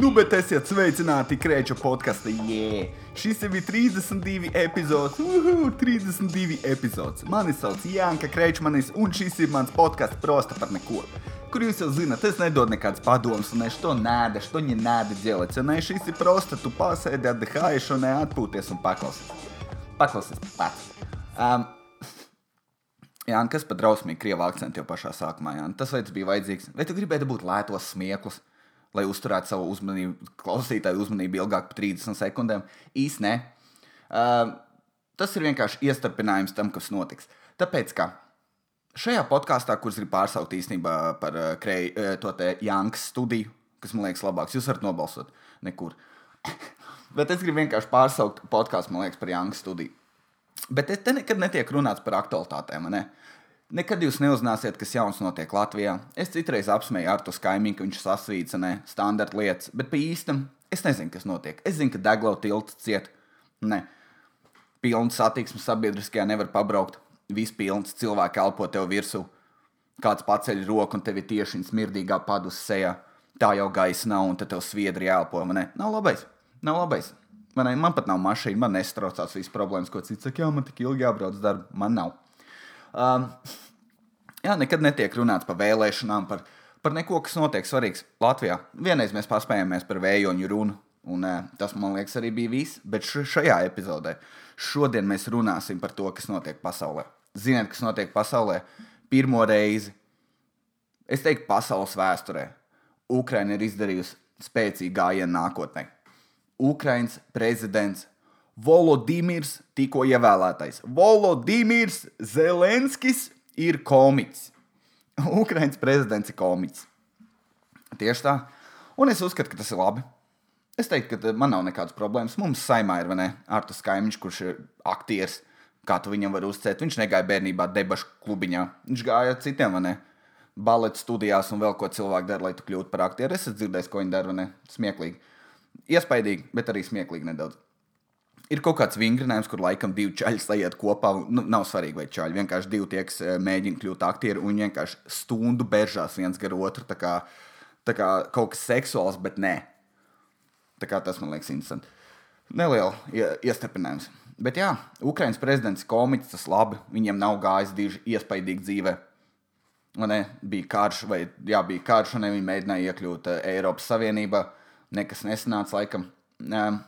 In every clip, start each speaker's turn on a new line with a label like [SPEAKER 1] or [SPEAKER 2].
[SPEAKER 1] Nu, bet esiet sveicināti Kreča podkāstā. Yeah. Šis jau ir 32 epizodes. Uhu, 32 epizodes. Mani sauc Janka Krečmanis, un šis ir mans podkāsts prosta par neko. Kur jūs jau zināt, es nedodu nekādas padomas, un es to nēdu, to не надо делать. Un šis ir prosta, tu pasēdi, atdehājies un atpūties un paklausies. Paklausies pats. Um, Jā, kas par drausmīgu krievu akcentu jau pašā sākumā? Jā. Tas veids bija vajadzīgs. Vai tu gribēji būt lētos smieklus? Lai uzturētu savu uzmanību, klausītāju uzmanību ilgāk par 30 sekundēm. Īsnē, uh, tas ir vienkārši iestarpinājums tam, kas notiks. Tāpēc, ka šajā podkāstā, kurš ir pārsaukt īstenībā par uh, krei, uh, to te Jankas studiju, kas man liekas labāks, jūs varat nobalsot nekur. Bet es gribu vienkārši pārsaukt podkāstu, man liekas, par Jankas studiju. Bet te nekad netiek runāts par aktualitātēm. Ne? Nekad jūs neuzzināsiet, kas jauns notiek Latvijā. Es citreiz apsmēju ar to skaimīgu, ka viņš sasvīca ne standarta lietas, bet pa īstam es nezinu, kas notiek. Es zinu, ka Deglau tilts ciet. Nē, pilns satiksmes sabiedriskajā nevar pabraukt. Viss pilns cilvēki elpo tev virsū. Kāds paceļ roku un tev ir tieši smirdīgā padus sejā. Tā jau gaisa nav, un tev sviedri elpo. Nav labais. Nav labais. Man, man pat nav mašīna, man nestraucās visas problēmas, ko cits saka, jā, man tik ilgi jābrauc darbu. Man nav. Um, jā, nekad netiek runāts par vēlēšanām, par, par neko, kas notiek svarīgs Latvijā. Vienreiz mēs paspējāmies par vējoņu runu, un uh, tas, man liekas, arī bija viss. Bet šajā epizodē šodien mēs runāsim par to, kas notiek pasaulē. Ziniet, kas notiek pasaulē? Pirmo reizi, es teiktu, pasaules vēsturē, Ukraina ir izdarījusi spēcīgu gājienu nākotnē. Ukraiņas prezidents Volodimirs tikko ievēlētais. Volodimirs Zelenskis ir komiķis. Ukraiņas prezidents ir komiķis. Tieši tā. Un es uzskatu, ka tas ir labi. Es teiktu, ka man nav nekādas problēmas. Mums saimā ir Artus Kaimiņš, kurš ir aktieris. Kā tu viņam vari uzticēt? Viņš negāja bērnībā debašu klubiņā. Viņš gāja citiem, vai ne? Baleta studijās un vēl ko cilvēku dara, lai tu kļūtu par aktieru. Es esmu dzirdējis, ko viņi dara, vai ne? Smieklīgi. Iespaidīgi, bet arī smieklīgi nedaudz ir kaut kāds vingrinājums, kur laikam divi čaļi sajiet kopā. Nu, nav svarīgi, vai čaļi. Vienkārši divi tie, kas eh, mēģina kļūt aktieri un vienkārši stundu beržās viens gar otru. Tā kā, tā kā kaut kas seksuāls, bet nē. Tā kā tas man liekas interesanti. Neliela iestarpinājums. Bet jā, Ukraiņas prezidents komiķis, tas labi. Viņam nav gājis diži iespaidīgi dzīvē. Ne, bija karš, vai jā, bija karš, un viņi mēģināja iekļūt uh, Eiropas Savienībā. Nekas nesanāca laikam. Uh,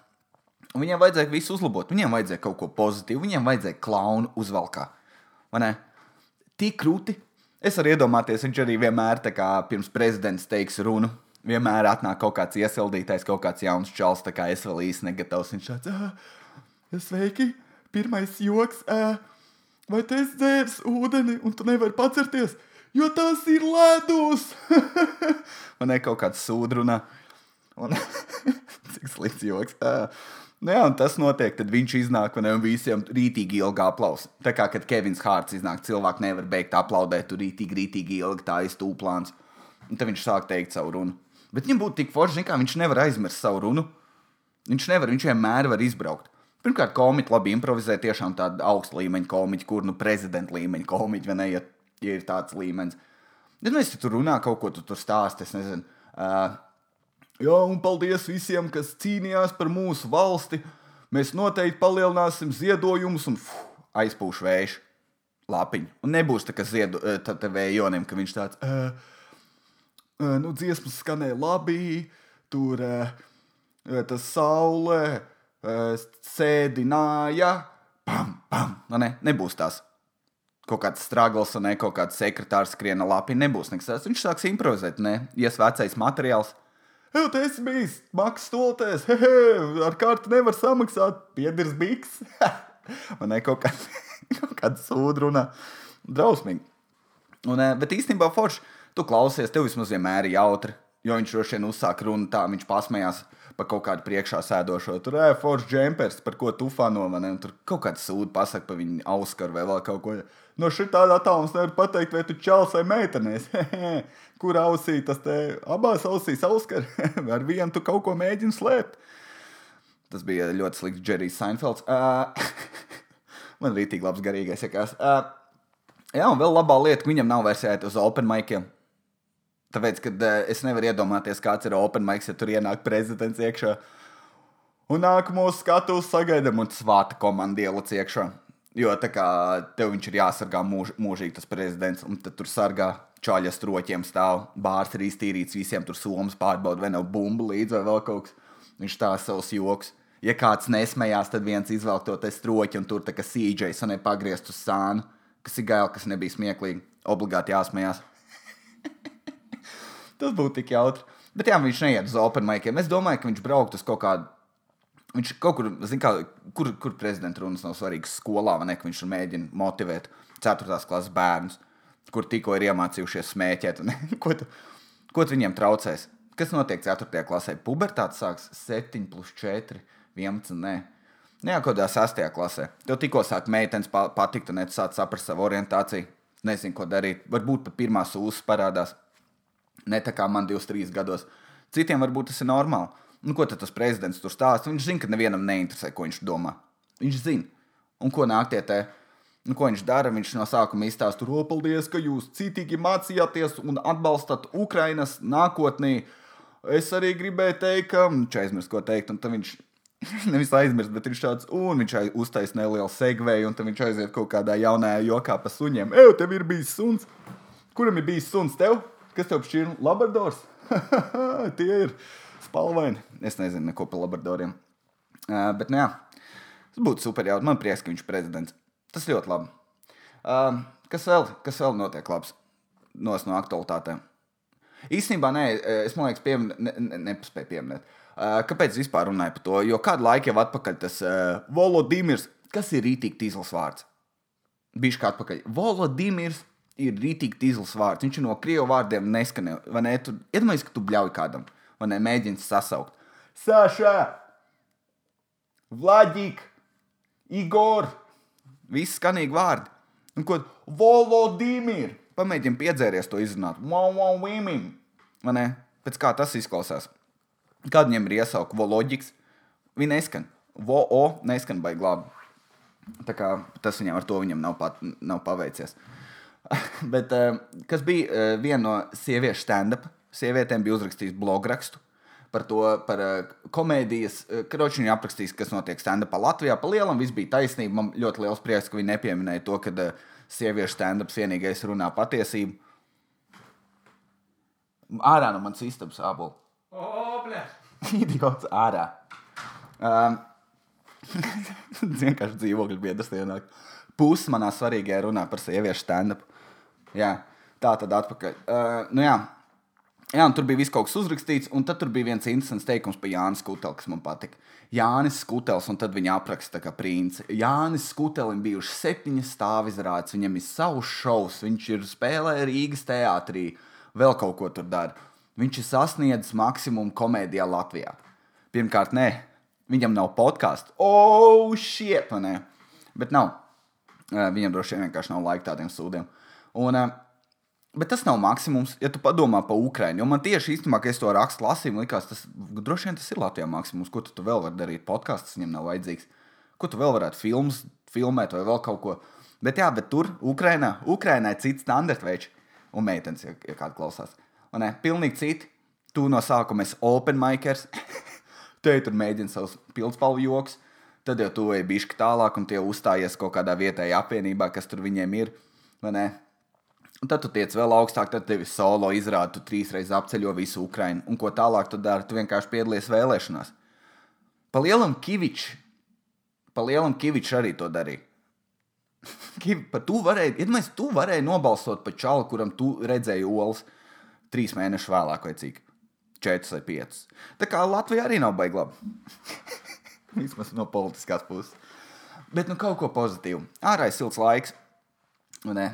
[SPEAKER 1] Un viņiem vajadzēja visu uzlabot. Viņiem vajadzēja kaut ko pozitīvu, viņiem vajadzēja klaunu uzvalkā. Tik krūti. Es varu iedomāties, viņš arī vienmēr, kā pirms prezidents teiks runu, vienmēr atnāk kaut kāds iesildītais, kaut kāds jauns čels, tā kā es vēl īsti negatavs. Viņš tāds - sveiki, pirmais joks, ā, vai tu esi dzēris ūdeni un tu nevari pacerties, jo tas ir ledus. Man ir kaut kāds sūdruna. Un cik slikts joks. Uh, Nu, jā, un tas notiek, tad viņš iznāk un visiem rītīgi ilgi aplausa. Tā kā, kad Kevins Hārts iznāk, cilvēki nevar beigt aplaudēt, tur rītīgi, rītīgi ilgi tā iztūplāns. Un tad viņš sāk teikt savu runu. Bet viņam būtu tik forši, ka viņš nevar aizmirst savu runu. Viņš nevar, viņš vienmēr var izbraukt. Pirmkārt, komiķi labi improvizē, tiešām tāda augsta līmeņa komiķi, kur nu prezidenta līmeņa komiķi, vai ne, ja, ja ir tāds līmenis. Bet, nu, es tur runā kaut ko, tu tur stāsti, es nezinu. Uh, Jā, un paldies visiem, kas cīnījās par mūsu valsti. Mēs noteikti palielināsim ziedojumus un fuh, aizpūš vējš. Lapiņu. Un nebūs tā, ka ziedu eh, tā, tā vējonim, ka viņš tāds, uh, uh, nu, dziesmas skanēja labi, tur uh, tas saule uh, sēdināja, pam, pam. Nu, ne, nebūs tās kaut kāds strāgls un ne kaut kāds sekretārs skriena lapi. Nebūs nekas tāds. Viņš sāks improvizēt, ne, ies vecais materiāls. Jau tas esi bijis maksas stultēs, ar kartu nevar samaksāt, piedirs biks. Man ne kaut kāda, kaut kāda sūda runā. Drausmīgi. Un, eh, bet īstenībā forši, tu klausies, tev vismaz vienmēr ir jautri. Jo viņš droši vien uzsāk runu tā, viņš pasmējās par kaut kādu priekšā sēdošo. Tur ir foršs džempers, par ko tu fano, vai ne? Tur kaut kāda sūda pasaka par viņu auskaru vai vēl kaut ko. No šī tāda attālums nevar pateikt, vai tu čels vai meitenēs. Kur ausī tas te abās ausīs auskar? Ar vienu tu kaut ko mēģini slēpt. Tas bija ļoti slikts Džerijs Seinfelds. Uh, man tik labs garīgais, ja kas. Uh, jā, un vēl labā lieta, ka viņam nav vairs jāiet uz open maikiem. Tāpēc, kad uh, es nevaru iedomāties, kāds ir open mics, ja tur ienāk prezidents iekšā. Un nākamo skatuves sagaidām un svāta komanda ielic iekšā. Jo tā kā tev viņš ir jāsargā mūž, mūžīgi tas prezidents, un tad tur sargā čāļa stroķiem stāv. Bārs ir iztīrīts, visiem tur somas pārbauda, vai nav bumba līdzi vai vēl kaut kas. Viņš tā savus joks. Ja kāds nesmējās, tad viens izvelk to stroķi un tur tā kā CJs un nepagriezt uz sānu, kas ir gaila, kas nebija smieklīgi. Obligāti jāsmējās. Tas būtu tik jautri. Bet jā, viņš neiet uz open maikiem. Es domāju, ka viņš brauktu uz kaut kādu Viņš kaut kur, kā, kur, kur prezidenta runas nav svarīgas skolā, vai ne? Viņš mēģina motivēt 4. klases bērnus, kur tikko ir iemācījušies smēķēt. ko, tu, ko tu viņiem traucēs? Kas notiek 4. klasē? Pubertāte sāks 7, plus 4, 11. Nē. Nē, kaut kādā 6. klasē. Tev tikko sāk meitenes patikt, un tu sāc saprast savu orientāciju. Nezinu, ko darīt. Varbūt pat pirmā sūdzes parādās. Ne tā kā man 23 gados. Citiem varbūt tas ir normāli. Nu, ko tad tas prezidents tur stāsta? Viņš zina, ka nevienam neinteresē, ko viņš domā. Viņš zina. Un ko nāk tie te? Nu, ko viņš dara? Viņš no sākuma izstāsta, tur, paldies, ka jūs citīgi mācījāties un atbalstat Ukrainas nākotnī. Es arī gribēju teikt, ka viņš aizmirst, ko teikt, un tad viņš nevis aizmirst, bet viņš tāds, un viņš uztaisīja nelielu segveju, un tad viņš aiziet kaut kādā jaunajā jokā pa suņiem. Ej, tev ir bijis suns! Kuram ir bijis suns? Tev? Kas tev šķir? Labradors? Tie ir! spalvaini. Es nezinu neko par labradoriem. Uh, bet, nu, jā, tas būtu super jautri. Man prieks, ka viņš ir prezidents. Tas ļoti labi. Uh, kas vēl, kas vēl notiek labs Nos no aktualitātēm? Īstenībā, nē, es domāju, ka piemin, ne, ne, nepaspēju pieminēt. Uh, kāpēc vispār runāju par to? Jo kādu laiku jau atpakaļ tas uh, Volodimirs, kas ir rītīgi tīzls vārds? Bišķi atpakaļ. Volodimirs ir rītīgi tīzls vārds. Viņš ir no krievu vārdiem neskanē. Vai ne? Tu iedomājies, ka tu bļauj kādam. Uh, vai ne, mēģina sasaukt. Saša, Vladik, Igor, visi skanīgi vārdi. Un ko Volodimir, pamēģini piedzēries to izrunāt. Women. Vai ne? Pēc kā tas izklausās? Kad viņam ir iesauka Volodjiks, viņi neskan. Vo-o neskan baigi labi. Tā kā tas viņam ar to viņam nav, pat, nav paveicies. Bet uh, kas bija uh, viena no sieviešu stand-up sievietēm bija uzrakstījis blograkstu par to, par uh, komēdijas. Uh, Kroči viņa aprakstījis, kas notiek stand-upā Latvijā. Pa lielam viss bija taisnība. Man ļoti liels prieks, ka viņi nepieminēja to, ka uh, sieviešu stand-ups vienīgais runā patiesību. Ārā no manas istabas ābola. Idiots ārā. Um, vienkārši dzīvokļu biedrs ienāk. Pusi manā svarīgajā runā par sieviešu stand-up. Jā, tā tad atpakaļ. Uh, nu jā, Jā, tur bija viss kaut kas uzrakstīts, un tad bija viens interesants teikums par Jānis Skuteli, kas man patika. Jānis Skutels, un tad viņa apraksta kā princis. Jānis Skutelim bijuši septiņas stāvizrādes, viņam ir savs šovs, viņš ir spēlējis Rīgas teātrī, vēl kaut ko tur dara. Viņš ir sasniedzis maksimumu komēdijā Latvijā. Pirmkārt, nē, viņam nav podkāstu. Oh, shit! Ne? Bet nav. Viņam droši vien vienkārši nav laika tādiem sūdiem. Un, uh, Bet tas nav maksimums, ja tu padomā par Ukrajinu. Jo man tieši īstenībā, kad es to rakstu, lasīju, likās, tas droši vien tas ir Latvijas maksimums. Ko tu, tu vēl vari darīt? Podkāsts viņam nav vajadzīgs. Ko tu vēl varētu filmas, filmēt vai vēl kaut ko. Bet jā, bet tur Ukrajinā, Ukrajinā ir cits standarts veids. Un meitenes, ja, ja kāda klausās. Un ne, pilnīgi citi. Tu no sākuma esi open makers. Te tur mēģini savus pildspalvu joks. Tad jau tu ej bišķi tālāk un tie uzstājies kaut kādā vietējā apvienībā, kas tur viņiem ir. Un tad tu tiec vēl augstāk, tad tev ir solo izrāde, tu trīs reizes apceļo visu Ukrajinu. Un ko tālāk tu dari? Tu vienkārši piedalies vēlēšanās. Pa lielam Kavičs, pa lielam Kavičs arī to darīja. Par tu varēji, iedomājies, tu varēji nobalsot par čalu, kuram tu redzēji olas trīs mēnešus vēlāk, vai cik? Četras vai piecas. Tā kā Latvija arī nav baigla. Vismaz no politiskās puses. Bet nu kaut ko pozitīvu. Ārā ir silts laiks. Ne?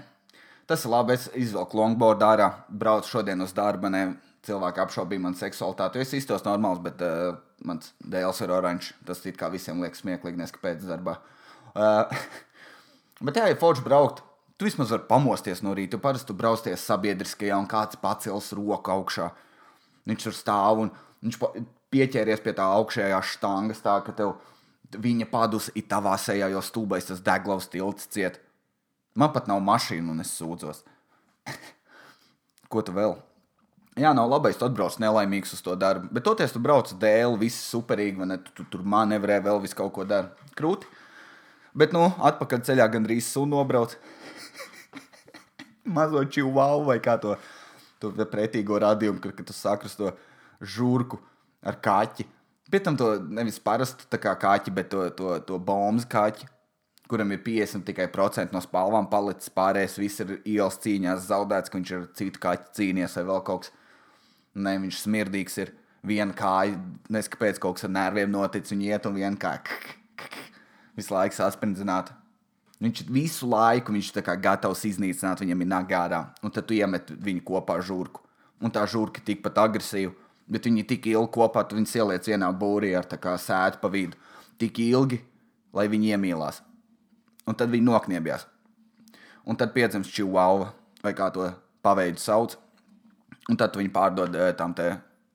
[SPEAKER 1] Tas ir labi. Es izvelku longboardu ārā, braucu šodien uz darbu. Ne, cilvēki apšaubīja manu seksualitāti. Es iztos normāls, bet uh, mans dēls ir oranžs. Tas it kā visiem liekas smieklīgi, neskapēc darbā. Uh, bet jā, ja forši braukt, tu vismaz vari pamosties no rīta. Tu parasti braucies sabiedriskajā un kāds pacels roku augšā. Viņš tur stāv un viņš pieķēries pie tā augšējā štangas, tā ka tev viņa padus ir tavā sejā, jo stūbais tas deglavas tilts ciet. Man pat nav mašīna, un es sūdzos. Ko tu vēl? Jā, nav labi, tu atbrauc nelaimīgs uz to darbu. Bet toties tu brauc dēļ, viss superīgi, vai ne? Tu, tu tur manevrē, vēl visu kaut ko dara. Krūti. Bet, nu, atpakaļ ceļā gandrīz sunu nobrauc. Mazo čivālu vai kā to, to pretīgo radījumu, kad, kad tu sakri to žurku ar kaķi. Pēc tam to nevis parastu kā kaķi, bet to, to, to bombu kaķi, kuram ir 50 tikai procenti no spalvām palicis. Pārējais viss ir ielas cīņās zaudēts, ka viņš ir citu kaķu cīnījies vai vēl kaut kas. Nē, viņš smirdīgs ir. Viena kāja, nezinu, kāpēc kaut kas ar nerviem noticis, un iet un viena kāja visu laiku saspringzināt. Viņš visu laiku viņš ir gatavs iznīcināt, viņam ir nagārā, un tad tu iemet viņu kopā ar žurku. Un tā žurka ir tikpat agresīva, bet viņi tik ilgi kopā, tu viņus ieliec vienā būrī ar sēdu pa vidu. Tik ilgi, lai viņi iemīlās. Un tad viņi nokniebjās. Un tad piedzimst čivauva, vai kā to paveidu sauc. Un tad viņi pārdod eh, tam te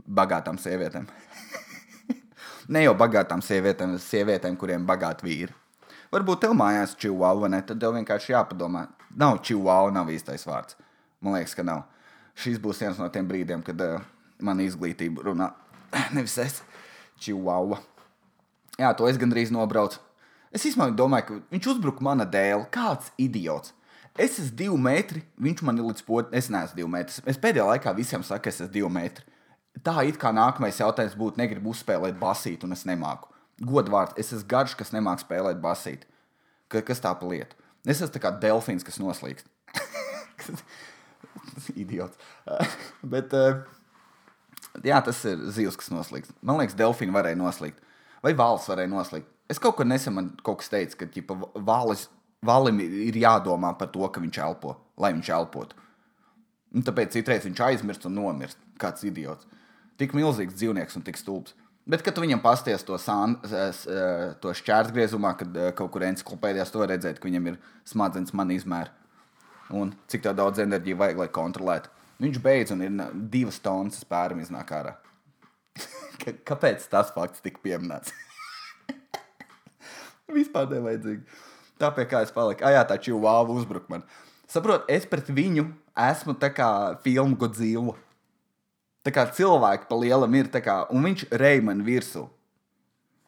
[SPEAKER 1] bagātām sievietēm. ne jau bagātām sievietēm, bet sievietēm, kuriem bagāti vīri. Varbūt tev mājās čivāva, ne? Tad tev vienkārši jāpadomā. Nav čivāva, nav īstais vārds. Man liekas, ka nav. Šis būs viens no tiem brīdiem, kad uh, man izglītība runā. Nevis es, čivāva. Jā, to es gandrīz nobraucu. Es īstenībā domāju, ka viņš uzbruka mana dēļ. Kāds idiots! Es esmu divi metri, viņš man ir līdz potam. Es neesmu divi metri. Es pēdējā laikā visiem saku, es esmu divi metri. Tā it kā nākamais jautājums būtu, negribu uzspēlēt basītu, un es nemāku. Godvārds, es esmu garš, kas nemāku spēlēt basītu. Ka, kas tā pa lietu? Es esmu kā delfīns, kas noslīkst. Idiots. Bet, uh, jā, tas ir zivs, kas noslīkst. Man liekas, delfīni varēja noslīkt. Vai valsts varēja noslīkt. Es kaut kur nesen man kaut kas teica, ka ģipa, valis valim ir jādomā par to, ka viņš elpo, lai viņš elpotu. Un tāpēc citreiz viņš aizmirst un nomirst. Kāds idiots. Tik milzīgs dzīvnieks un tik stulbs. Bet, kad viņam pasties to, sān, to šķērsgriezumā, kad eh, kaut kur encyklopēdijā to redzēt, ka viņam ir smadzenes man izmēra un cik daudz enerģijas vajag, lai kontrolētu. Viņš beidz un ir divas tonnas spēram iznāk ārā. Kāpēc tas fakts tika pieminēts? Vispār nevajadzīgi. Tā pie kā es paliku. Ah, jā, tā čūvāva uzbruk man. Saprot, es pret viņu esmu tā kā filmu Godzilla. Tā kā cilvēki pa lielam ir, kā, un viņš rej man virsū.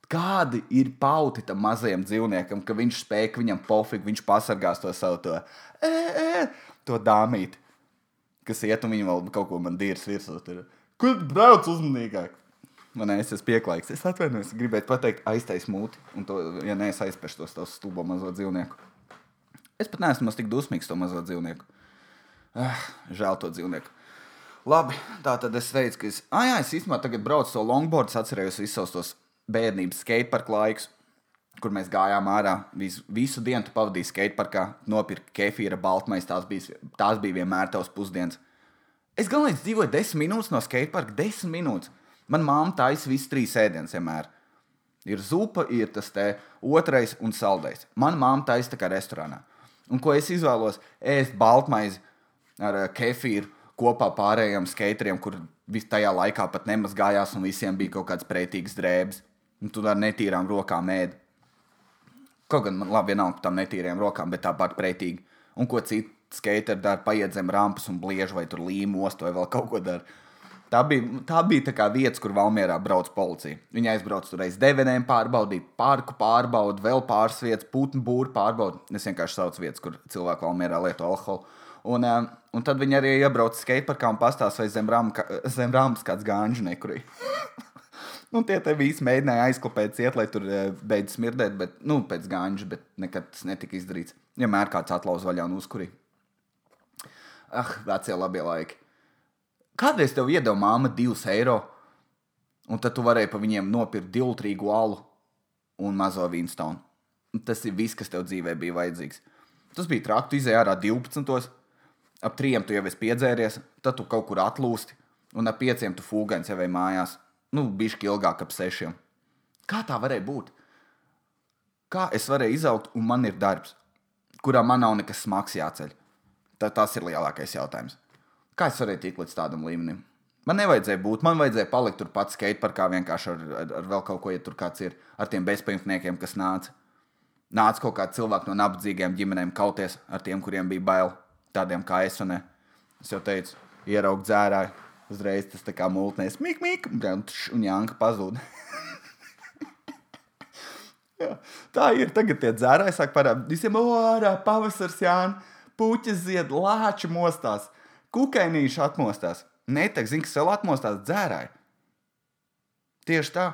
[SPEAKER 1] Kādi ir pauti tam mazajam dzīvniekam, ka viņš spēj, ka viņam pofīgi, viņš pasargās to savu to, e, e, to dāmīti, kas iet un viņa vēl kaut ko man dīrs virsū. Kur brauc uzmanīgāk? Man es esmu pieklājīgs. Es atvainojos, gribēju pateikt, aiztais mūti. Un, to, ja nē, es aizpēšu tos tos stulbo mazo dzīvnieku. Es pat neesmu tik dusmīgs to mazo dzīvnieku. Ah, žēl to dzīvnieku. Labi, tā tad es teicu, ka es, ah, jā, es īstenībā tagad braucu to longboard, atcerējos visus tos bērnības skateparku laikus, kur mēs gājām ārā. Visu, visu dienu pavadīju skateparkā, nopirku kefīra, baltmais. Tās bija, tās bija vienmēr tavs pusdienas. Es gan līdz dzīvoju desmit minūtes no skateparka, desmit minūtes. Man māte taisa visas trīs ēdienas vienmēr. Ir zupa, ir tas te otrais un saldais. Man māte taisa tā kā restorānā. Un ko es izvēlos? Ēst baltmaizi ar uh, kefīru kopā pārējiem skateriem, kur tajā laikā pat nemaz gājās, un visiem bija kaut kāds pretīgs drēbes. Un tu ar netīrām rokām ēd. Kaut gan man labi vienalga par tām netīrām rokām, bet tāpat pretīgi. Un ko citu skateri dara, paiet zem rampas un bliež vai tur līmos vai vēl kaut ko dara. Tā bija, tā bija tā vieta, kur Valmjerā brauc policija. Viņi aizbrauca tur aiz devenēm, pārbaudīja parku, pārbaudīja vēl pāris vietas, putnu būru pārbaudīja. Es vienkārši saucu vietas, kur cilvēki Valmjerā lieto alkoholu. Un, eh, un tad viņi arī iebrauca skateparkā un pastāstīja, vai zem rāmas kāds gāņš nekurīja. nu, tie te visi mēģināja aizklāpēt ciet, lai tur eh, beidz smirdēt, bet, nu, pēc gāņša, bet nekad tas netika izdarīts. Vienmēr kāds atlauz vaļā un uzkurīja. Ah, vecie labie laiki! Kādreiz tev iedeva māma divus eiro, un tad tu varēji pa viņiem nopirkt divlitrīgu alu un mazo Winstonu. Tas ir viss, kas tev dzīvē bija vajadzīgs. Tas bija traki, tu izēji ārā 12. Ap trijiem tu jau esi piedzēries, tad tu kaut kur atlūsti, un ap pieciem tu fūgains jau ej mājās. Nu, bišķi ilgāk, ap sešiem. Kā tā varēja būt? Kā es varēju izaugt, un man ir darbs, kurā man nav nekas smags jāceļ? Tā, tas ir lielākais jautājums. Kā es varēju tikt līdz tādam līmenim? Man nevajadzēja būt, man vajadzēja palikt tur pats skateparkā vienkārši ar, ar, ar vēl kaut ko, ja tur kāds ir ar tiem bezpajumtniekiem, kas nāca. Nāca kaut kāds cilvēks no nabadzīgiem ģimenēm kauties ar tiem, kuriem bija bail, tādiem kā es. Un es jau teicu, ieraugt dzērāju, Uzreiz tas tā kā multnēs, mik, mik, un Janka pazūd. Jā, tā ir. Tagad tie dzērāji sāk parādīt. Visiem ārā pavasars, Jānis, puķis zied, lāči mostās, kukainīši atmostās. Neteiks, zini, kas vēl atmostās dzērāji. Tieši tā.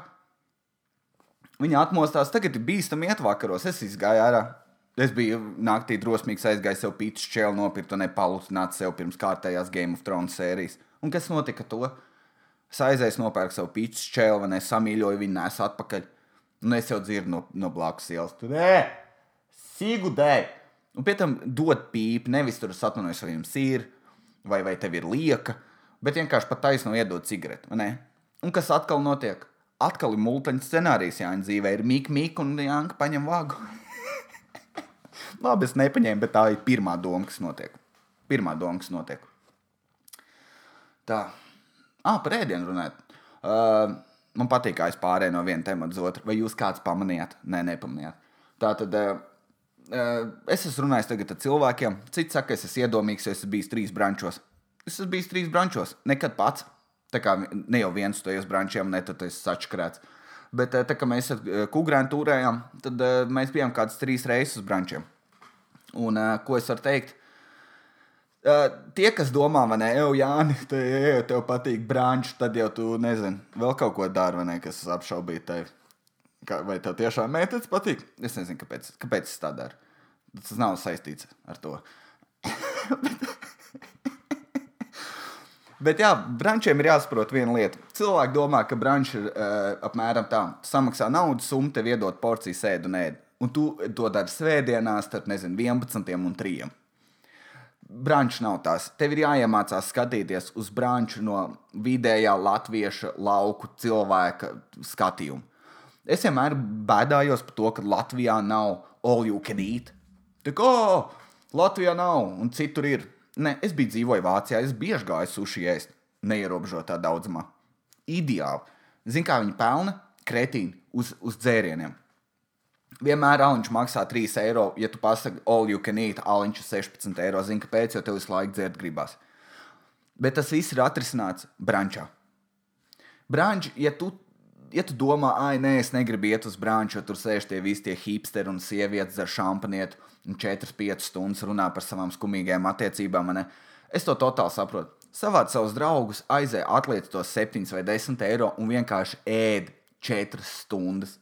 [SPEAKER 1] Viņa atmostās, tagad ir bīstami iet vakaros. Es izgāju ārā. Es biju naktī drosmīgs, aizgāju sev pīcis čēlu, nopirkt un nepalutinātu sev pirms kārtējās Game of Thrones sērijas. Un kas notika to? Es aizēju, nopērku sev pīcis čēlu, un es samīļoju viņu, nesu atpakaļ. Un es jau dzirdu no, no blakus ielas, tur nē, sīgudē. Un pēc tam dod pīpi, nevis tur atvainojas, vai jums ir, vai, vai tev ir lieka, bet vienkārši pat taisno iedod cigareti. Un kas atkal notiek? Atkal ir multiņa scenārijs, Jāņa dzīvē ir mīk, mīk, un Jāņa paņem vāgu. Labi, es nepaņēmu, bet tā ir pirmā doma, kas notiek. Pirmā doma, kas notiek. Tā. Ah, par ēdienu runājot. Uh, man patīk, kā es pārēju no viena temata uz otru. Vai jūs kāds pamanījāt? Nē, nepamanījāt. Tā tad. Uh, Es esmu runājis tagad ar cilvēkiem. Cits saka, es esmu iedomīgs, jo es esmu bijis trīs brančos. Es esmu bijis trīs brančos, nekad pats. Tā kā ne jau viens no tajos brančiem, ne tad es sačakrēts. Bet tā kā mēs ar Kugrēnu turējām, tad mēs bijām kādas trīs reizes uz brančiem. Un ko es varu teikt? Tie, kas domā, vai ne, jau Jāni, te, ja tev patīk branči, tad jau tu nezini, vēl kaut ko dari, vai ne, kas apšaubīja tevi. Vai tev tiešām meitenes patīk? Es nezinu, kāpēc, kāpēc es tā daru. Tas nav saistīts ar to. Bet jā, brančiem ir jāsaprot viena lieta. Cilvēki domā, ka branči ir uh, apmēram tā, samaksā naudu, summu, tev iedod porciju sēdu un ēdu. Un tu to dari svētdienās, starp nezinu, 11 un 3. Branči nav tās. Tev ir jāiemācās skatīties uz branču no vidējā latvieša lauku cilvēka skatījuma. Es vienmēr bēdājos par to, ka Latvijā nav all you can eat. Tā kā Latvijā nav un citur ir. Nē, es biju dzīvoju Vācijā, es bieži gāju sushi ēst, neierobežotā daudzumā. Ideāli. Zini, kā viņi pelna? Kretīni uz, uz dzērieniem. Vienmēr aliņš maksā 3 eiro, ja tu pasaki, all you can eat, aliņš ir 16 eiro. Zini, kāpēc, jo tev visu laiku dzert gribās. Bet tas viss ir atrisināts brančā. Branči, ja tu, ja tu domā, ah, nē, es negribu iet uz branču, jo tur sēž tie visi tie hipsteri un sievietes ar šampanietu un 4-5 stundas runā par savām skumīgajām attiecībām. Ne? Es to totāli saprotu. Savāc savus draugus, aizēj, atliec tos 7 vai 10 eiro un vienkārši ēd 4 stundas.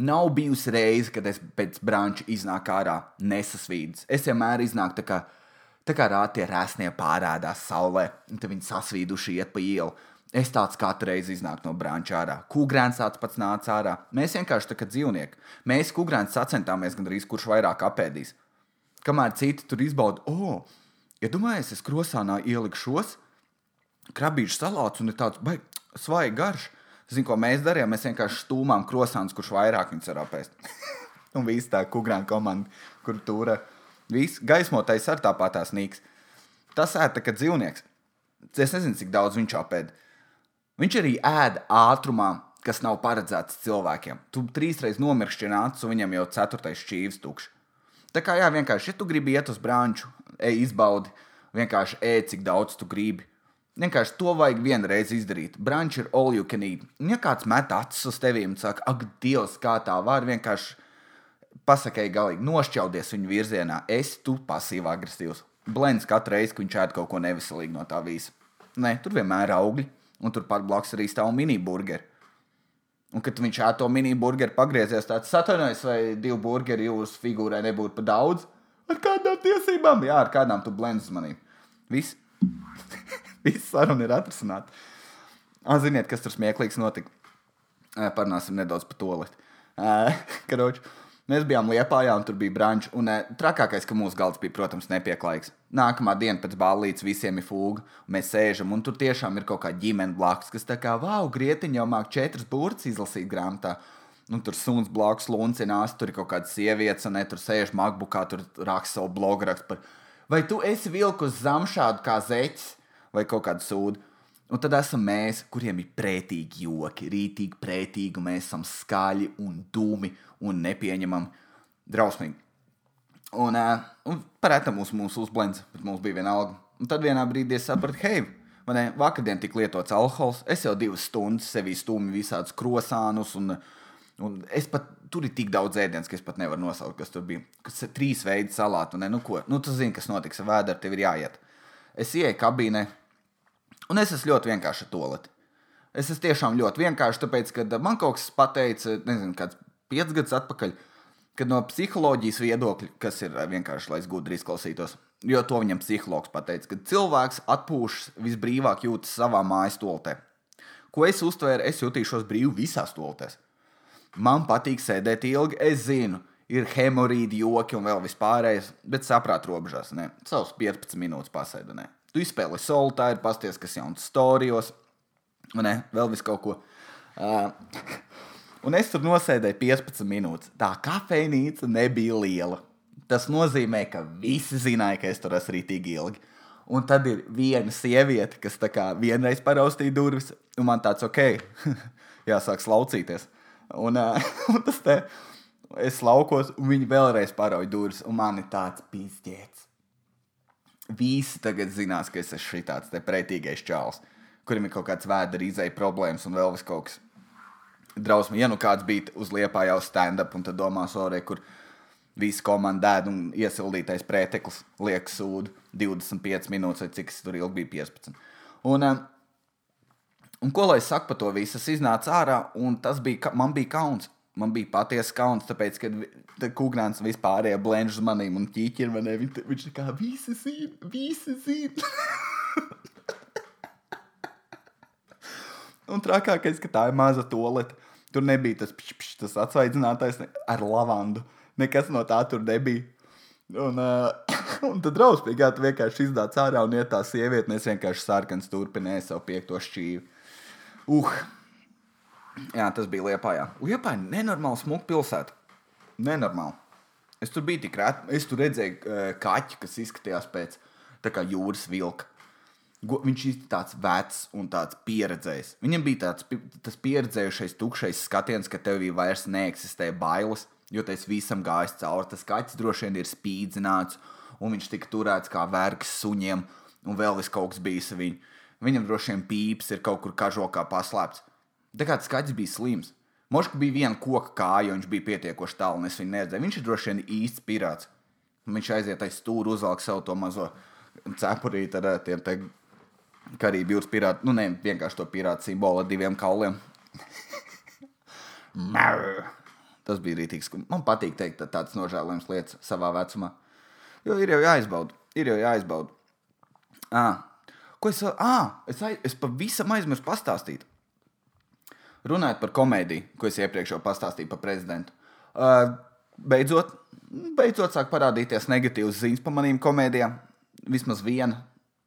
[SPEAKER 1] Nav bijusi reize, kad es pēc branča iznāku ārā nesasvīdis. Es vienmēr iznāku tā kā, tā kā rātie rēsnie pārādās saulē, un tad viņi sasvīduši iet pa ielu. Es tāds katru reizi iznāku no branča ārā. Kugrēns tāds pats nāca ārā. Mēs vienkārši tā kā dzīvnieki. Mēs kugrēns sacentāmies gandrīz kurš vairāk apēdīs. Kamēr citi tur izbauda, o, oh, ja domājies, es krosānā ieliku šos krabīšu salātus un ir tāds svaigs garš. Zinu, ko mēs darījām. Mēs vienkārši stūmām krosāns, kurš vairāk viņus var apēst. un viss tā kugrēna komanda, kur tur viss gaismotais ar tāpat tās nīks. Tas ēta kā dzīvnieks. Es nezinu, cik daudz viņš apēda. Viņš arī ēd ātrumā, kas nav paredzēts cilvēkiem. Tu trīsreiz nomirkšķini acis, un viņam jau ceturtais šķīvis tukšs. Tā kā jā, vienkārši, ja tu gribi iet uz brāņu, ej, izbaudi, vienkārši ēd, cik daudz tu gribi. Vienkārši to vajag vienreiz izdarīt. Brāņš ir all you can eat. Un ja kāds met acis uz tevi un saka, ak, Dievs, kā tā var, vienkārši pasakai galīgi nošķaudies viņa virzienā. Es tu pasīvi agresīvs. Blends katru reizi, kad viņš ēd kaut ko neveselīgu no tā visa. Nē, tur vienmēr ir augļi un turpat blakus arī stāv mini-burgeri. Un, kad viņš ēd to mini-burgeru pagriezies, tāds atvainojas, vai divi burgeri jūsu figūrai nebūtu par daudz. Ar kādām tiesībām? Jā, ar kādām tu blendzi manī. Viss. Viss saruna ir atrisināta. Ziniet, kas tur smieklīgs notika? Parunāsim nedaudz par to lietu. Karoči. Mēs bijām Lietpājā, un tur bija brāņš. Un trakākais, ka mūsu galds bija, protams, nepieklājīgs. Nākamā diena pēc ballītes visiem ir fūga, un mēs sēžam, un tur tiešām ir kaut kā ģimene blakus, kas tā kā, wow, grietiņa jau māk četras burts izlasīt grāmatā. Nu, tur suns blakus luncinās, tur ir kaut kāda sieviete, un ne, tur sēž makbukā, tur raksta savu blogu rakstu par, vai tu esi vilkus zamšādu kā zeķis vai kaut kādu sūdu. Un tad esam mēs, kuriem ir prātīgi joki, rītīgi prātīgi, un mēs esam skaļi un dūmi un nepieņemami, drausmīgi. Un, uh, un parēta mums, mums uzblends, bet mums bija viena alga. Un tad vienā brīdī es sapratu, hei, Vakardien tika lietots alkohols. Es jau divas stundas sevī stūmu visādus krosānus. Un, un es pat tur ir tik daudz ēdienas, ka es pat nevaru nosaukt, kas tur bija. Kas ir trīs veidi salātu. Ne? Nu, ko? nu, tu zini, kas notiks ar vēdru, tev ir jāiet. Es ieeju kabīnē, un es esmu ļoti vienkārši toleti. Es esmu tiešām ļoti vienkārši, tāpēc, ka man kaut kas pateica, nezinu, kāds piecus gadus atpakaļ, kad no psiholoģijas viedokļa, kas ir vienkārši, lai es gudri izklausītos, jo to viņam psihologs pateica, ka cilvēks atpūšas visbrīvāk jūtas savā mājas toltē. Ko es uztvēru, es jutīšos brīvi visās toltēs. Man patīk sēdēt ilgi, es zinu, ir hemorīdi, joki un vēl vispārējais, bet saprāt robežās, ne? Savus 15 minūtes pasēdi, ne? Tu izspēlē soltāri, pasties, kas jauns storijos, ne? Vēl vis kaut ko. Uh, un es tur nosēdēju 15 minūtes. Tā kafejnīca nebija liela. Tas nozīmē, ka visi zināja, ka es tur esmu rītīgi ilgi. Un tad ir viena sieviete, kas tā kā vienreiz paraustīja durvis, un man tāds ok, jāsāk slaucīties. Un, uh, un tas te es laukos, un viņi vēlreiz parauj durvis, un man ir tāds pīzdēts. Visi tagad zinās, ka es esmu štāds pretīgais čāls, kurim ir kaut kāds vēdera izēja problēmas un vēl kaut kas drausmīgi. Ja nu kāds bija uz liepā jau stand-up, un tad domās, orē, kur visi komanda ēd un iesildītais preteklis liek sūdu 25 minūtes, vai cik tas tur ilgi bija 15. Un, uh, Un ko lai es saku par to visu? Es iznācu ārā, un tas bija, man bija kauns. Man bija patiesa kauns, tāpēc, ka Kungrāns vispār ir blēņš uz maniem un ķīķi manī. Viņš, viņš tā kā visi zina, visi zina. un trakākais, ka tā ir maza tolete. Tur nebija tas, pš, pš, tas atsvaidzinātais ar lavandu. Nekas no tā tur nebija. Un, uh, un tad drausmīgi, tu vienkārši iznāc ārā un iet tā sieviete, un es vienkārši sarkans turpināju savu piekto šķīvi. Uh, jā, tas bija Liepājā. Liepājā ir nenormāli smuka pilsēta. Nenormāli. Es tur biju tik rēti. Es tur redzēju kaķi, kas izskatījās pēc jūras vilka. Viņš ir tāds vecs un tāds pieredzējis. Viņam bija tāds tas pieredzējušais, tukšais skatiens, ka tevī vairs neeksistē bailes, jo tas visam gājis cauri. Tas kaķis droši vien ir spīdzināts, un viņš tika turēts kā vergs suņiem, un vēl vis kaut kas bijis viņu. Viņam droši vien pīps ir kaut kur kažokā paslēpts. Tā kā tas skaits bija slims. Moška bija viena koka kāja, un viņš bija pietiekoši tālu, un es viņu neredzēju. Viņš ir droši vien īsts pirāts. Viņš aiziet aiz stūra, uzvelk savu to mazo cepurīti ar eh, tiem te karību jūras pirātu. Nu, ne vienkārši to pirātu simbolu ar diviem kauliem. Tas bija rītīgs. Man patīk teikt tādas nožēlojamas lietas savā vecumā. Jo ir jau jāizbauda. Ir jau jāizbauda. Ah, Ko es, ah, es, es pavisam aizmirsu pastāstīt. Runājot par komēdiju, ko es iepriekš jau pastāstīju par prezidentu. Uh, beidzot, beidzot sāk parādīties negatīvas ziņas par manīm komēdijām. Vismaz viena,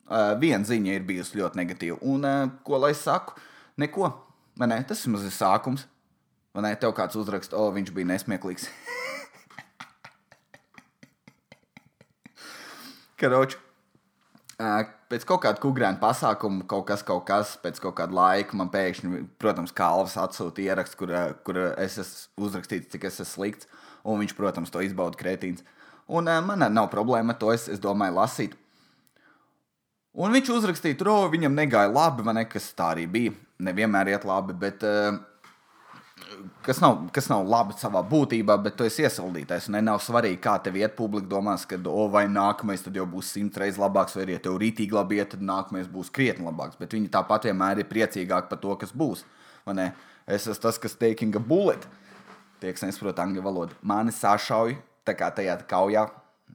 [SPEAKER 1] uh, viena ziņa ir bijusi ļoti negatīva. Un uh, ko lai saku? Neko. Man ne, tas ir mazs sākums. Man ne, tev kāds uzraksta, o, viņš bija nesmieklīgs. Karoči, Pēc kaut kāda kungrēna pasākuma, kaut kas, kaut kas, pēc kaut kāda laika man pēkšņi, protams, Kalvas atsūta ierakstu, kur, kur es esmu uzrakstīts, cik es esmu slikts. Un viņš, protams, to izbauda kretīns. Un man nav problēma ar to, es, es domāju, lasīt. Un viņš uzrakstīja, tur, viņam negāja labi, man nekas tā arī bija. Nevienmēr iet labi, bet uh, kas nav, kas nav labi savā būtībā, bet tu esi iesildītais. Un nav svarīgi, kā tev iet. Publika domās, ka, oh, vai nākamais jau būs simt reizes labāks, vai, ja tev rītīgi labi iet, tad nākamais būs krietni labāks. Bet viņi tāpat vienmēr ir priecīgāki par to, kas būs. Es esmu tas, kas taking a bullet. Tie, kas nesaprot angļu valodu, mani sašauj tā kā tajā kaujā,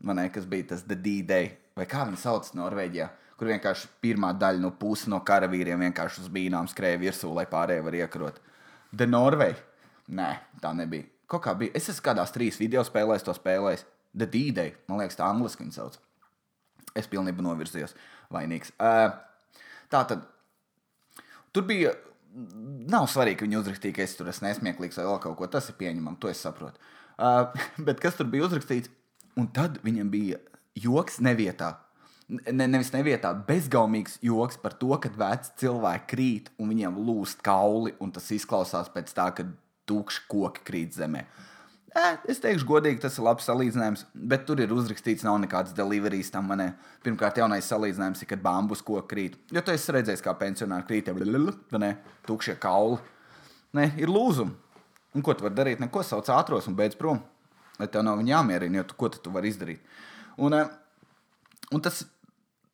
[SPEAKER 1] ne, kas bija tas D-Day, vai kā viņi sauc Norvēģijā. Kur vienkārši pirmā daļa no puses no karavīriem vienkārši uz bīnām skrēja virsū, lai pārējie var iekarot. The Norvēģija Nē, tā nebija. Kaut kā bija. Es esmu kādās trīs video spēlēs to spēlējis. The D-Day, man liekas, tā angliski viņa sauc. Es pilnībā novirzījos vainīgs. Uh, tā tad tur bija. Nav svarīgi, ka viņi uzrakstīja, ka es tur esmu nesmieklīgs vai vēl kaut ko. Tas ir pieņemami, to es saprotu. Uh, bet kas tur bija uzrakstīts? Un tad viņam bija joks nevietā. Ne, nevis nevietā, bezgaumīgs joks par to, ka veci cilvēki krīt un viņiem lūst kauli. Tas izklausās pēc tā, ka tukši koki krīt zemē. Eh, es teikšu, godīgi, tas ir labs salīdzinājums, bet tur ir uzrakstīts, nav nekādas deliverijas tam manē. Pirmkārt, jaunais salīdzinājums ir, kad bambus koku krīt. Jo tu esi redzējis, kā pensionāri krīt, vai ne? Tukšie kauli. Nē, ir lūzumi. Un ko tu vari darīt? Neko sauc ātros un beidz prom. Lai tev nav jāmierina, jo tu, ko tu, vari izdarīt. Un, un tas,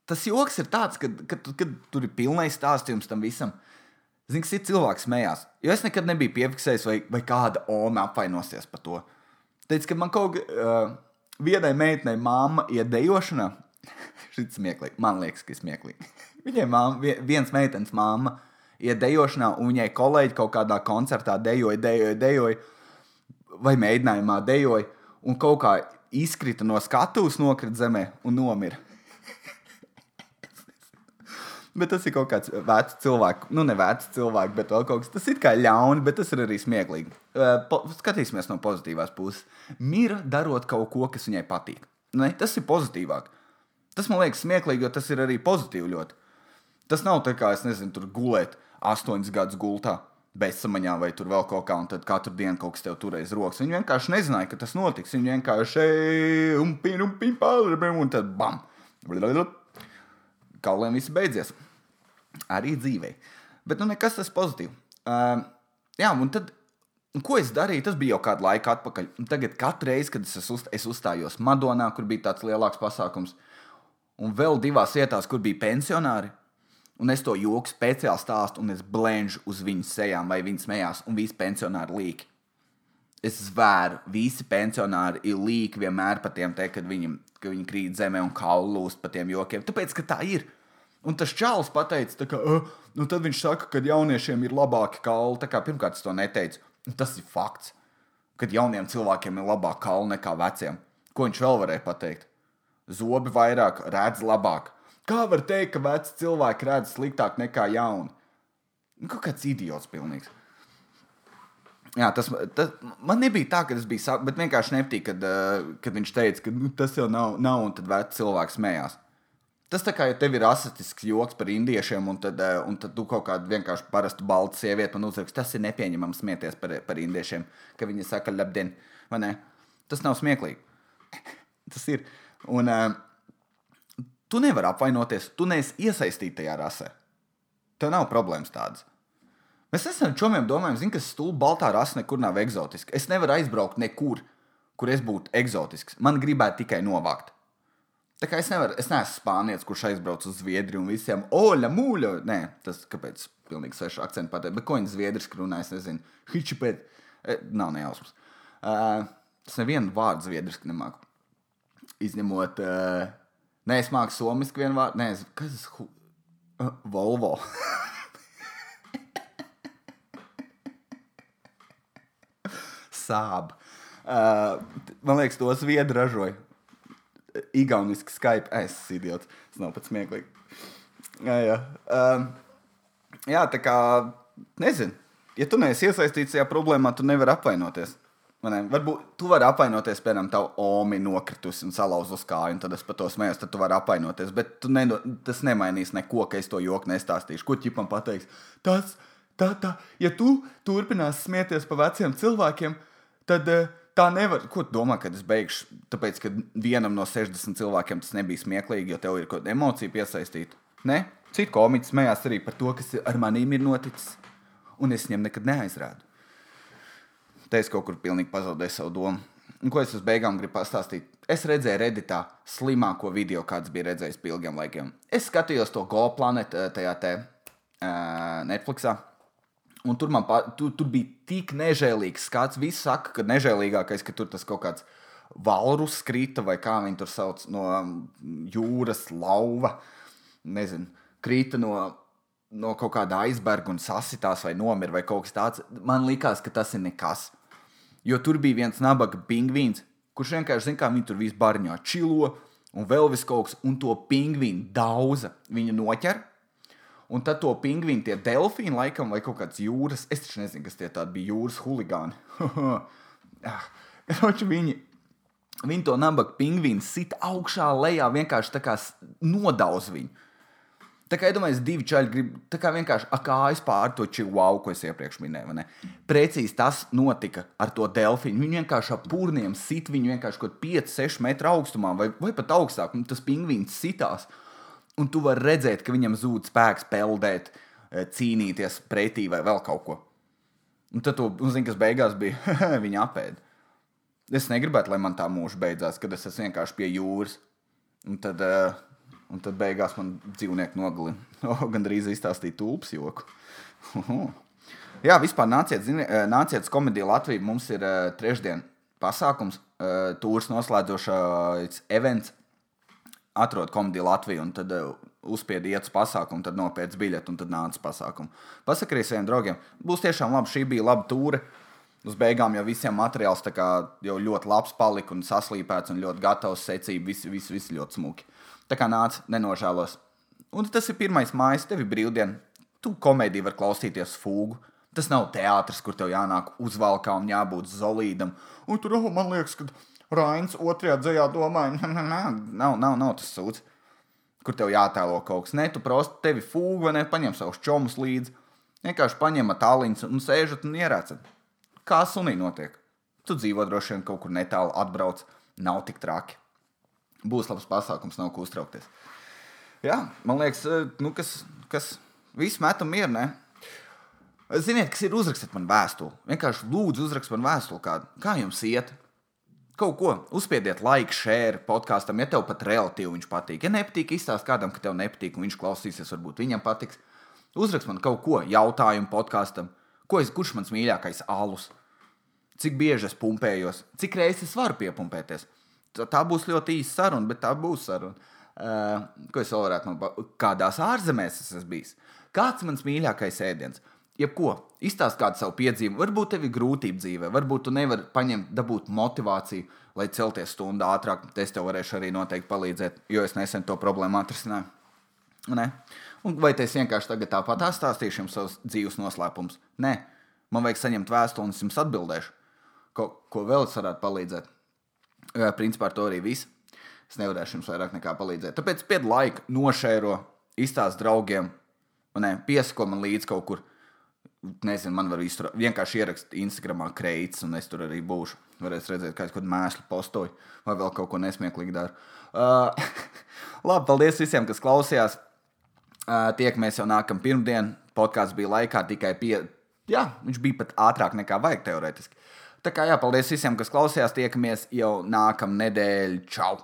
[SPEAKER 1] tas joks ir tāds, ka, kad, kad tur ir pilnais stāstījums tam visam. Zini, kas ir cilvēks smējās. Jo es nekad nebiju piefiksējis, vai, vai kāda oma apvainosies par to. Teicu, ka man kaut kā uh, vienai meitenei māma iet dejošanā. Šis smieklīgi. Man liekas, ka smieklīgi. Viņai māma, viens meitenes māma iet dejošanā, un viņai kolēģi kaut kādā koncertā dejoja, dejoja, dejoja, vai mēģinājumā dejoja, un kaut kā izkrita no skatuves, nokrita zemē un nomira. Bet tas ir kaut kāds vecs cilvēks, nu, ne vecs cilvēks, bet vēl kaut kas. Tas ir kā ļauni, bet tas ir arī smieklīgi. Po, skatīsimies no pozitīvās puses. Mira darot kaut ko, kas viņai patīk. Ne, tas ir pozitīvāk. Tas man liekas smieklīgi, jo tas ir arī pozitīvi ļoti. Tas nav tā kā, es nezinu, tur gulēt astoņus gadus gultā. Bezsamaņā vai tur vēl kaut kā, un tad katru dienu kaut kas tev turēs rokas. Viņi vienkārši nezināja, ka tas notiks. Viņi vienkārši un pīn, un pīn, un tad bam! Kauliem viss beidzies arī dzīvē. Bet nu, nekas tas pozitīvs. Uh, jā, un tad, ko es darīju, tas bija jau kādu laiku atpakaļ. Un tagad, katru reizi, kad es, uz, es uzstājos Madonā, kur bija tāds lielāks pasākums, un vēl divās vietās, kur bija pensionāri, un es to joku speciāli stāstu, un es blēņšu uz viņu sejām, vai viņi smējās, un visi pensionāri līki. Es zvēru, visi pensionāri ir līki vienmēr par tiem, te, kad, viņi, kad viņi krīt zemē un kaulu lūst par tiem jokiem. Tāpēc, ka tā ir. Un tas čāls pateica, ka uh, nu tad viņš saka, ka jauniešiem ir labāki kauli. Tā kā pirmkārt es to neteicu. Tas ir fakts, ka jauniem cilvēkiem ir labāka kaula nekā veciem. Ko viņš vēl varēja pateikt? Zobi vairāk, redz labāk. Kā var teikt, ka veci cilvēki redz sliktāk nekā jauni? Nu, kaut kāds idiots pilnīgs. Jā, tas, tas man nebija tā, ka tas bija bet vienkārši nepatīk, kad, uh, kad viņš teica, ka nu, tas jau nav, nav un tad vecs cilvēks smējās. Tas tā kā ja tev ir asistisks joks par indiešiem, un tad, eh, un tad tu kaut kādu vienkārši parastu baltu sievieti man uzrakst, tas ir nepieņemams smieties par, par indiešiem, ka viņi saka, labdien, vai ne? Tas nav smieklīgi. tas ir. Un uh, tu nevari apvainoties, tu neesi iesaistīts tajā rasē. Tev nav problēmas tādas. Mēs esam čomiem domājam, zin, ka stulba baltā rasa nekur nav eksotiska. Es nevaru aizbraukt nekur, kur es būtu eksotisks. Man gribētu tikai novākt. Tā kā es nevaru, es neesmu spānietis, kurš aizbrauc uz Zviedriju un visiem oļa, mūļa. Nē, tas kāpēc pilnīgi svešu akcentu pateikt, bet ko viņi zviedriski runā, es nezinu. Hičipēt, e, nav nejausmas. Uh, es nevienu vārdu zviedriski nemāku. Izņemot, uh, nē, es māku somiski vienu vārdu, nē, es, kas tas, uh, Volvo. Sāb. Uh, man liekas, to zviedru ražoja igauniski Skype. Es esmu idiots. Tas nav pats smieklīgi. Jā, jā. Um, jā, tā kā nezinu. Ja tu neesi iesaistīts šajā problēmā, tu nevari apvainoties. Ne? Varbūt tu vari apvainoties, piemēram, tā Omi nokritusi un salauzus kāju, un tad es par to smējos, tad tu vari apvainoties. Bet ne, tas nemainīs neko, ka es to joku nestāstīšu. Ko ķipam pateiks? Tas, tā, tā, ja tu turpināsi smieties par veciem cilvēkiem, tad. Uh, tā nevar. Ko tu domā, kad es beigšu? Tāpēc, ka vienam no 60 cilvēkiem tas nebija smieklīgi, jo tev ir kaut kāda emocija piesaistīta. Nē, citu komiķi smējās arī par to, kas ar maniem ir noticis, un es viņam nekad neaizrādu. Te es kaut kur pilnīgi pazaudēju savu domu. Un ko es uz beigām gribu pastāstīt? Es redzēju Redditā slimāko video, kāds bija redzējis pie ilgiem laikiem. Es skatījos to Go planetu eh, tajā te, uh, Netflixā. Un tur, pa, tur, tur bija tik nežēlīgs skats. Visi saka, ka nežēlīgākais, ka tur tas kaut kāds valrus krita vai kā viņi tur sauc no jūras lauva. Nezinu, krita no, no kaut kāda aizberga un sasitās vai nomira vai kaut kas tāds. Man liekas, ka tas ir nekas. Jo tur bija viens nabaga pingvīns, kurš vienkārši zina, kā viņi tur visu barņā čilo un vēl vis kaut kas, un to pingvīnu dauza viņa noķer Un tad to pingvīnu, tie delfīni, laikam, vai kaut kāds jūras, es taču nezinu, kas tie bija jūras huligāni. Roči, viņi, viņi to nabaga pingvīnu sit augšā, lejā, vienkārši tā kā nodauz viņu. Tā kā iedomājieties, divi čaļi grib tā kā vienkārši akājas pār to čivālu, ko es iepriekš minēju. Precīzi tas notika ar to delfīnu. Viņu vienkārši ap pūniem sit, viņu vienkārši kaut 5-6 metru augstumā vai, vai pat augstāk, un tas pingvīns sitās. Un tu vari redzēt, ka viņam zūd spēks peldēt, eh, cīnīties pretī vai vēl kaut ko. Un tad, tu, zini, kas beigās bija, viņa apēda. Es negribētu, lai man tā mūža beidzās, kad es esmu vienkārši pie jūras. Un tad, uh, un tad beigās man dzīvnieki nogalina. Oh, Gan drīz izstāstīja tulpes joku. Jā, vispār nāciet, zini, eh, nāciet uz komēdiju Latviju. Mums ir uh, trešdien pasākums, uh, tūrs noslēdzošais events. Atrod komēdiju Latviju, un tad uh, uzspiedi iet uz pasākumu, tad nopērts biļeti, un tad nāc uz pasākumu. Pasaki arī saviem draugiem, būs tiešām labi, šī bija laba tūre. Uz beigām jau visiem materiāls kā, jau ļoti labs palika un saslīpēts un ļoti gatavs secība. Viss vis, vis ļoti smuki. Tā kā nāc, nenožēlos. Un tas ir pirmais mājas, tev ir brīvdiena. Tu komēdiju var klausīties fūgu. Tas nav teātris, kur tev jānāk uzvalkā un jābūt zolīdam. Un tur, oh, man liekas, ka Rains otrajā dzējā domāja, nav, nav, nav tas sūds. Kur tev jātēlo kaut kas. Nē, tu prosti tevi fūgu ne, paņem savus čomus līdzi. Vienkārši paņem tāliņus un sēžat un ierācat. Kā sunī notiek? Tu dzīvo droši vien kaut kur netālu, atbrauc, nav tik traki. Būs labs pasākums, nav ko uztraukties. Jā, man liekas, nu, kas, kas viss metam mieru, ne? Ziniet, kas ir uzrakstīt man vēstuli. Vienkārši lūdzu, uzrakstīt man vēstuli, kādu. Kā jums iet? Kaut ko uzspiediet, like, share podkāstam, ja tev pat relatīvi viņš patīk. Ja nepatīk, izstāst kādam, ka tev nepatīk, un viņš klausīsies, varbūt viņam patiks. Uzrakst man kaut ko, jautājumu podkāstam, ko es, kurš mans mīļākais alus, cik bieži es pumpējos, cik reizes es varu piepumpēties. Tā, būs ļoti īsa saruna, bet tā būs saruna. Uh, ko es vēl varētu no kādās ārzemēs es esmu bijis? Kāds mans mīļākais ēdiens? Jebko, izstāst kādu savu piedzīvumu. Varbūt tev ir grūtība dzīvē, varbūt tu nevari paņemt, dabūt motivāciju, lai celties stundu ātrāk. Es tev varēšu arī noteikti palīdzēt, jo es nesen to problēmu atrisināju. Ne? Un vai es vienkārši tagad tāpat stāstīšu jums savus dzīves noslēpumus? Nē, man vajag saņemt vēstuli, un es jums atbildēšu, ko, ko vēl es varētu palīdzēt. Principā ar to arī viss. Es nevarēšu jums vairāk nekā palīdzēt. Tāpēc pied laiku, nošēro, izstāst draugiem, un piesako man līdzi kaut kur Nezinu, man var iztur, vienkārši ierakstīt Instagramā kreits, un es tur arī būšu. Varēs redzēt, kā es kaut kādu mēslu postoju vai vēl kaut ko nesmieklīgu daru. Uh, labi, paldies visiem, kas klausījās. Uh, Tiekamies jau nākamā pirmdiena. Podkāsts bija laikā tikai pie. Jā, viņš bija pat ātrāk nekā vajag teorētiski. Tā kā jā, paldies visiem, kas klausījās. Tiekamies jau nākamā nedēļa. Čau!